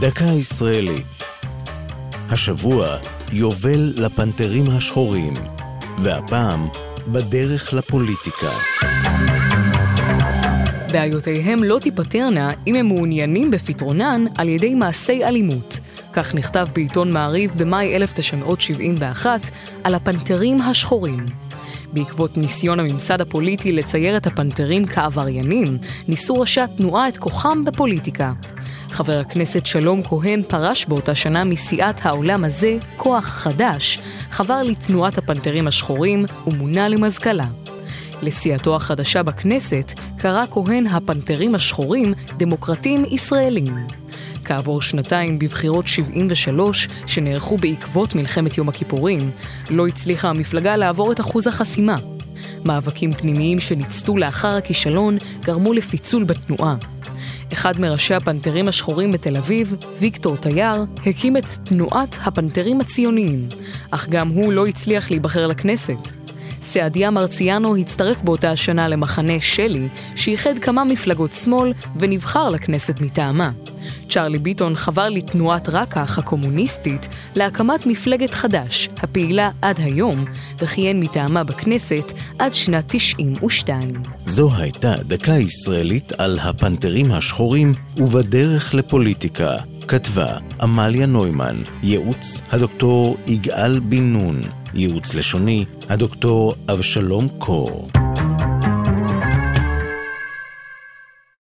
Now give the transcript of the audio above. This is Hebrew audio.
דקה ישראלית. השבוע יובל לפנתרים השחורים, והפעם בדרך לפוליטיקה. בעיותיהם לא תיפתרנה אם הם מעוניינים בפתרונן על ידי מעשי אלימות. כך נכתב בעיתון מעריב במאי 1971 על הפנתרים השחורים. בעקבות ניסיון הממסד הפוליטי לצייר את הפנתרים כעבריינים, ניסו ראשי התנועה את כוחם בפוליטיקה. חבר הכנסת שלום כהן פרש באותה שנה מסיעת העולם הזה, כוח חדש, חבר לתנועת הפנתרים השחורים ומונה למזכ"לה. לסיעתו החדשה בכנסת קרא כהן הפנתרים השחורים דמוקרטים ישראלים. כעבור שנתיים בבחירות 73 שנערכו בעקבות מלחמת יום הכיפורים, לא הצליחה המפלגה לעבור את אחוז החסימה. מאבקים פנימיים שניצתו לאחר הכישלון גרמו לפיצול בתנועה. אחד מראשי הפנתרים השחורים בתל אביב, ויקטור תייר, הקים את תנועת הפנתרים הציוניים, אך גם הוא לא הצליח להיבחר לכנסת. סעדיה מרציאנו הצטרף באותה השנה למחנה שלי, שאיחד כמה מפלגות שמאל ונבחר לכנסת מטעמה. צ'רלי ביטון חבר לתנועת רק"ח הקומוניסטית להקמת מפלגת חד"ש, הפעילה עד היום, וכיהן מטעמה בכנסת עד שנת 92. זו הייתה דקה ישראלית על הפנתרים השחורים ובדרך לפוליטיקה. כתבה עמליה נוימן, ייעוץ הדוקטור יגאל בן נון, ייעוץ לשוני הדוקטור אבשלום קור.